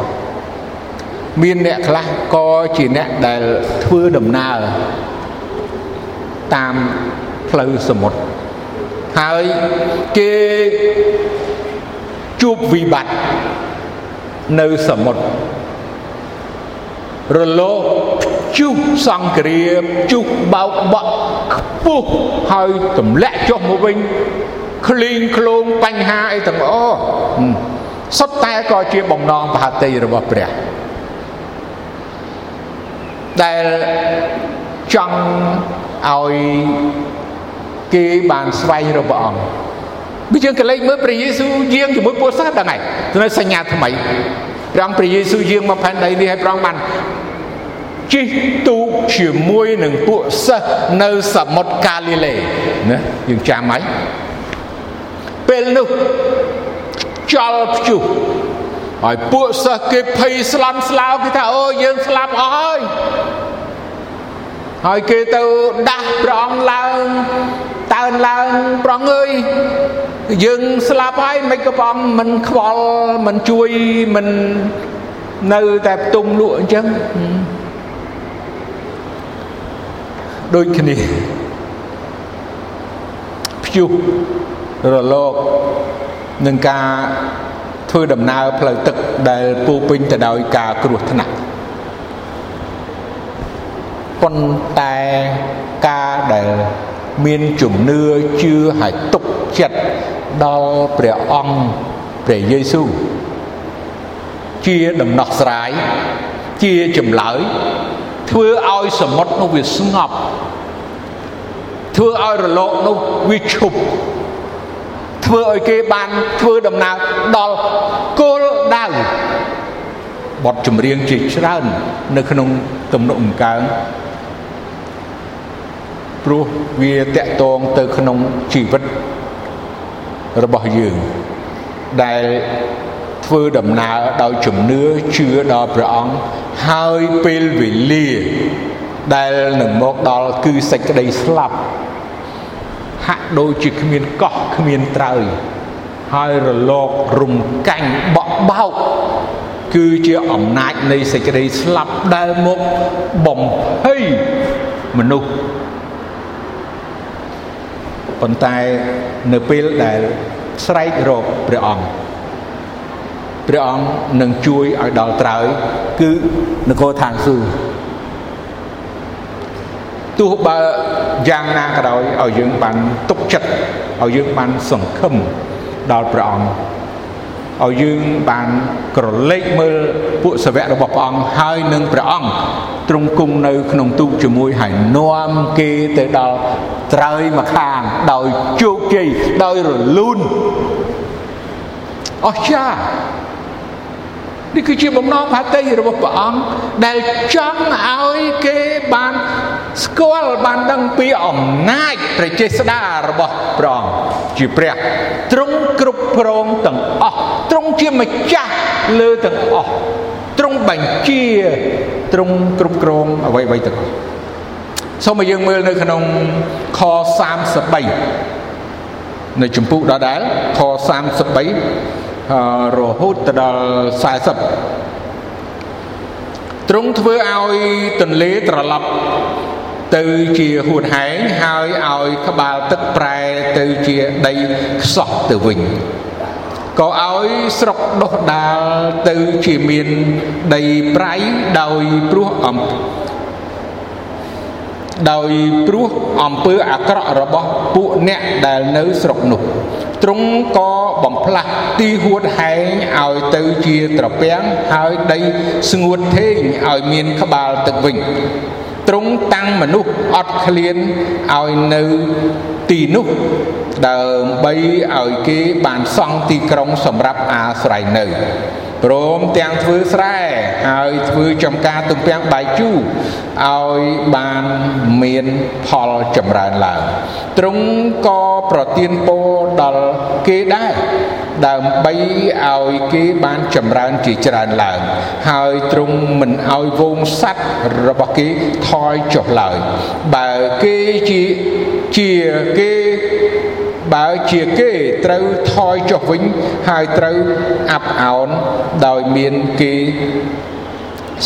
មានអ្នកខ្លះក៏ជាអ្នកដែលធ្វើដំណើរតាមផ្លូវសមុទ្រហើយគេជួបវិបត្តិ នៅសមុទ្ររលកជុះសង្គ្រាមជុះបោកបក់ខ្ពស់ហើយទម្លាក់ចុះមកវិញក្លីងក្លងបញ្ហាអីទាំងអស់សុទ្ធតែក៏ជាបំណងបហតិរបស់ព្រះដែលចង់ឲ្យគេបានស្វែងរកព្រះអង្គ បើយើងកលេចមើលព្រះយេស៊ូវយាងជាមួយពួកសិស្សដល់ថ្ងៃទៅសញ្ញាថ្មីព្រះអង្គព្រះយេស៊ូវយាងមកផែនដីនេះឲ្យព្រះអង្គបានជិះទូកជាមួយនឹងពួកសិស្សនៅសមុទ្រកាលីលេណាយើងចាំហើយពេលនោះចលព្យុះហើយពួកសិស្សគេភ័យស្លន់ស្លោគេថាអូយើងស្លាប់អស់ហើយហើយគេទៅដាស់ព្រះអង្គឡើង តើនឡើងព្រះអង្គអើយយើងស្លាប់ហើយមិនក៏ព្រះអង្គមិនខ្វល់មិនជួយមិននៅតែផ្ទុំលក់អញ្ចឹងដូចគ្នាព្យុះរលកនឹងការធ្វើដំណើរផ្លូវទឹកដែលពោពេញទៅដោយការគ្រោះថ្នាក់ប៉ុន្តែការដែល មានជំនឿជឿហើយទុកចិត្តដល់ព្រះអង្គព្រះយេស៊ូវជាដំណោះស្រាយជាចម្លើយធ្វើឲ្យសមុទ្រនោះវាស្ងប់ធ្វើឲ្យរលកនោះវាឈប់ធ្វើឲ្យគេបានធ្វើដំណើរដល់គោលដៅបទចម្រៀងជាច្រើននៅក្នុងទំនុកអង្កើង ព្រោះវាតកតងទៅក្នុងជីវិតរបស់យើងដែលធ្វើដំណើរដោយជំនឿជឿដល់ព្រះអង្គហើយពេលវេលាដែលនឹងមកដល់គឺសេចក្តីស្លាប់ហាក់ដូចជាគ្មានកោះគ្មានត្រើយហើយរលករំកាញ់បក់បោកគឺជាអំណាចនៃសេចក្តីស្លាប់ដែលមកបំភ័យមនុស្ស ប៉ុន្តែនៅពេលដែលស្រែករកព្រះអង្គព្រះអង្គនឹងជួយឲ្យដល់ត្រើយគឺនគរឋានសួគ៌ទោះបើយ៉ាងណាក៏ដោយឲ្យយើងបានទុកចិត្តឲ្យយើងបានសង្ឃឹមដល់ព្រះអង្គ ឲ្យយើងបានក្រឡេកមើលពួកសាវករបស់ព្រះអង្គហើយនឹងព្រះអង្គទ្រង់គង់នៅ ក្នុងទូកជាមួយហើយនាំគេទៅដល់ត្រើយមកខាងដោយជោគជ័យដោយរលូនអស្ចារ្យនេះគឺជាបំណងផាតីរបស់ព្រះអង្គដែលចង់ឲ្យគេបានស្គាល់បានដឹងពីអំណាចព្រះចេស្តារបស់ព្រះអង្គជាព្រះទ្រង់គ្រប់គ្រងទាំងអស់ទ្រង់ ជាម្ចាស់លើទាំងអស់ទ្រង់បញ្ជាទ្រង់គ្រប់គ្រងអ្វីអ្វីទាំងអស់សូមឲ្យយើងមើលនៅក្នុងខ33នៅចម្ពោះដដែលខ33រហូតទៅដល់40ទ្រង់ធ្វើឲ្យទន្លេត្រឡប់ទៅជាហួតហែងហើយឲ្យក្បាលទឹកប្រែទៅជាដីខ្សោះទៅវិញ ក៏ឲ្យស្រុកដុះដាលទៅជាមានដីប្រៃដោយព្រោះអំដោយព្រោះអំពើអាក្រក់របស់ពួកអ្នកដែលនៅស្រុកនោះទ្រង់ក៏បំផ្លាស់ទីហួតហែងឲ្យទៅជាត្រពាំងហើយដីស្ងួតធេងឲ្យមានក្បាលទឹកវិញ ទ្រង់តាំងមនុស្សអត់ឃ្លានឲ្យនៅទីនោះដើម្បីឲ្យគេបានសង់ទីក្រុងសម្រាប់អាស្រ័យនៅព្រមទាំងធ្វើស្រែហើយធ្វើចំការទំពាំងបាយជូរឲ្យបានមានផលចម្រើនឡើងទ្រង់ក៏ប្រទានពរដល់គេដែរ ដើម្បីឲ្យគេបានចម្រើនជាច្រើនឡើង ហើយទ្រង់មិនឲ្យវងសัตว์របស់គេថយចុះឡើយបើគេជាជាគេបើជាគេត្រូវថយចុះវិញហើយត្រូវអាប់អោនដោយមានគេ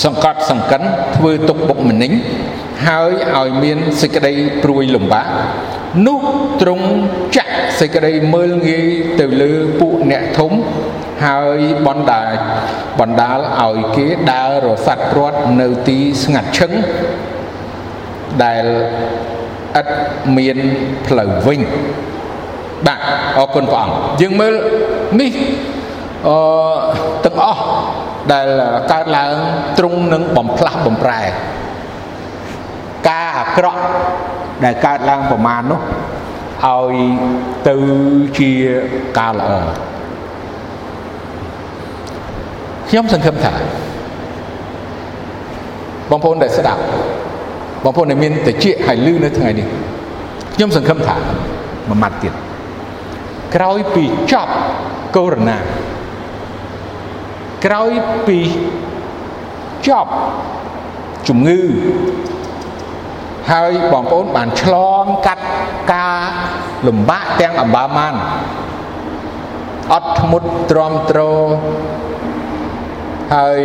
សង្កត់សង្កិនធ្វើទុកបុកម្នេញហើយឲ្យមានសេចក្តីព្រួយលំបាក នោះទ្រង់ចាក់សេចក្តីមើលងាយទៅលើពួកអ្នកធំហើយបណ្ដាបណ្ដាលឲ្យគេដើររសាត់ព្រាត់នៅទីស្ងាត់ឈឹងដែលឥតមានផ្លូវវិញបាទអរគុណព្រះអង្គយើងមើលនេះអឺទាំងអស់ដែលកើតឡើងទ្រង់នឹងបំផ្លាស់បំប្រែការអាក្រក់ ដែលកើតឡើងប្រមាណនោះឲ្យទៅជាការល្អខ្ញុំសង្ឃឹមថាបងប្អូនដែលស្ដាប់បងប្អូនដែលមានតិចហើយលឺនៅថ្ងៃនេះខ្ញុំសង្ឃឹមថាមួយម៉ាត់ទៀតក្រោយពីចប់កូវីដ -19 ក្រោយពីចប់ជំងឺ ហើយបងប្អូនបានឆ្លងកាត់ការលំបាកទាំងអម្បាមានអត់ធ្មត់ទ្រាំទ្រហើយ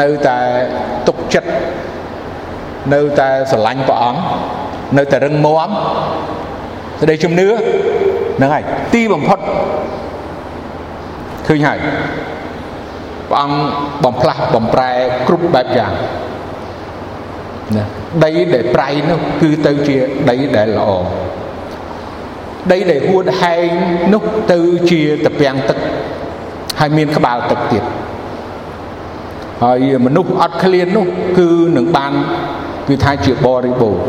នៅតែទុកចិត្តនៅតែស្រឡាញ់ព្រះអង្គនៅតែរឹងមាំសេចក្តីជំនឿហ្នឹងហើយទីបំផុតឃើញហើយព្រះអង្គបំផ្លាស់បំប្រែគ្រប់បែបយ៉ាង ណាដីដែលប្រៃនោះគឺទៅជាដីដែលល្អដីដែលហួតហែងនោះទៅជាតពាំងទឹកហើយមានក្បាលទឹកទៀតហើយមនុស្សអត់ឃ្លាននោះគឺនឹងបានគឺថាជាបរិបូរណ៍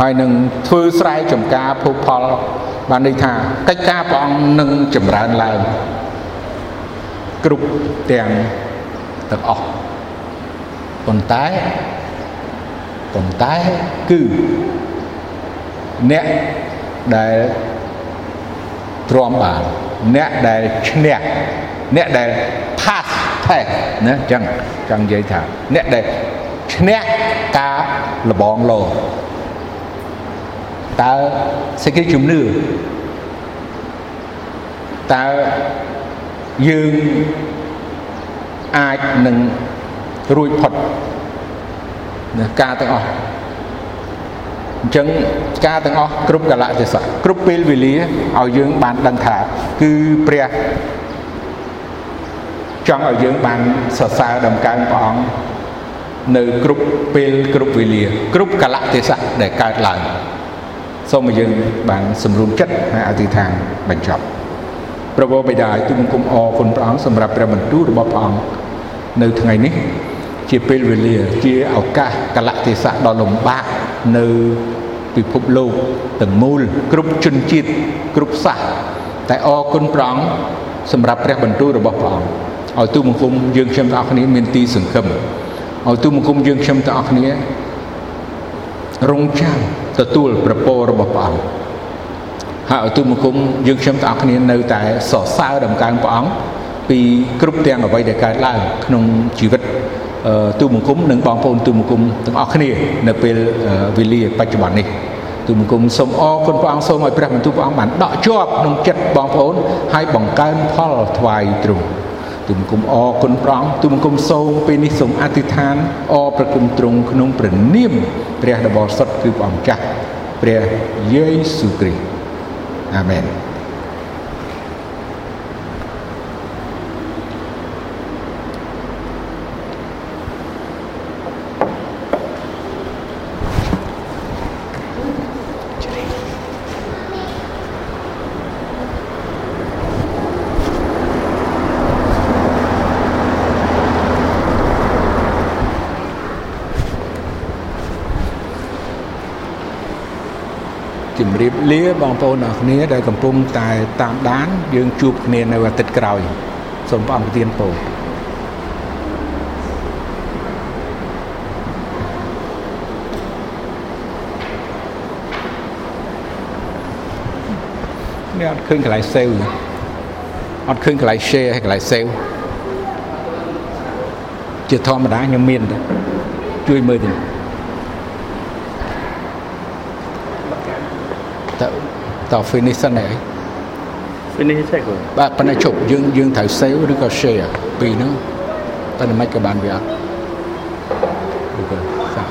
ហើយនឹងធ្វើស្រែចម្ការភោគផលបានន័យថាកិច្ចការព្រះអង្គនឹងចម្រើនឡើងគ្រប់ទាំងទាំងអស់ ប៉ុន្តែប៉ុន្តែគឺអ្នកដែលទ្រាំបានអ្នកដែលឈ្នះអ្នកដែល pass test ណាចឹងចង់និយាយថាអ្នកដែលឈ្នះការលបងលោតើសេចក្តីជំនឿតើយើងអាចនឹង រួចផុតណាការទាំងអស់អញ្ចឹងការទាំងអស់គ្រប់កលៈទេសៈគ្រប់ពេលវេលាឲ្យយើងបានដឹងថា គឺព្រះចង់ឲ្យយើងបានសរសើរដំកើងព្រះអង្គនៅគ្រប់ពេលគ្រប់វេលា គ្រប់កលៈទេសៈដែលកើតឡើងសូមឲ្យយើងបានសម្រួមចិត្តហើយអធិដ្ឋានបញ្ចប់ព្រះបិតាទូបង្គំអរគុណព្រះអង្គសម្រាប់ព្រះបន្ទូលរបស់ព្រះអង្គនៅថ្ងៃនេះ ជាពេលវេលា ជាឱកាសកលៈទេសៈដ៏លំបាកនៅពិភពលោកទាំងមូលគ្រប់ជនជាតិគ្រប់សាសតែអរគុណព្រះអង្គសម្រាប់ព្រះបន្ទូលរបស់ព្រះអង្គឲ្យទូបង្គំយើងខ្ញុំទាំងអស់គ្នាមានទីសង្ឃឹមឲ្យទូបង្គំយើងខ្ញុំទាំងអស់គ្នារងចាំទទួលប្រពររបស់ព្រះអង្គហើយឲ្យទូបង្គំយើងខ្ញុំទាំងអស់គ្នានៅតែសរសើរដំកើងព្រះអង្គពីគ្រប់ទាំងអ្វីដែលកើតឡើងក្នុងជីវិត ទូបង្គំនិងបងប្អូនទូបង្គំទាំងអស់គ្នានៅពេលវេលាបច្ចុប្បន្ននេះទូបង្គំសូមអរគុណព្រះអង្គសូមឲ្យព្រះបន្ទូលព្រះអង្គបានដកជាប់ក្នុងចិត្តបងប្អូនហើយបង្កើនផលថ្វាយទ្រង់ទូបង្គំអរគុណព្រះអង្គទូបង្គំសូមពេលនេះសូមអធិដ្ឋានអរប្រគុំទ្រង់ក្នុងព្រះនាមព្រះដ៏បរិសុទ្ធគឺព្រះអង្គចាស់ព្រះយេស៊ូវគ្រីស្ទអាមែន រាបលាបងប្អូនអរគ្នាដែលកំពុងតែតាមដាន យើងជួបគ្នានៅអាទិត្យក្រោយសូមព្រះអង្គប្រទានពរនេះអត់ឃើញកន្លែង save អត់ឃើញកន្លែង share ហើយកន្លែង save ជាធម្មតាខ្ញុំមានតែជួយមើលទៅ ត finish សិនហើយ finish ចេះគាត់បាទប៉ុន្តែជប់យើងយើងត្រូវ save ឬក៏ share ពីរហ្នឹងតែមិនក៏បានវាអត់ឬក៏សាក់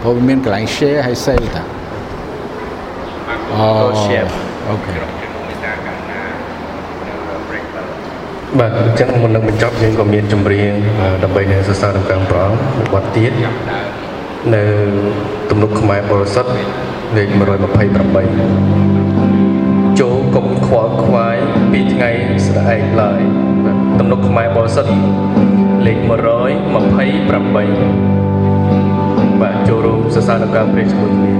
ព្រោះមានកន្លែង share ហើយ save តាអូ share អូខេបាទអញ្ចឹងមុននឹងបញ្ចប់យើងក៏មានចម្រៀងដើម្បីនឹងសរសើរដល់ព្រះអង្គមួយបទទៀតនៅទំនុកខ្មែរបរិសុទ្ធ លេខ128ចូលកុំខ្វល់ខ្វាយពីថ្ងៃស្ដែងឡើយបាទទំនុកខ្មែរបរិសុទ្ធលេខ128បាទចូលរួមសរសើរដល់ព្រះជាមួយគ្នា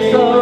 Jesus.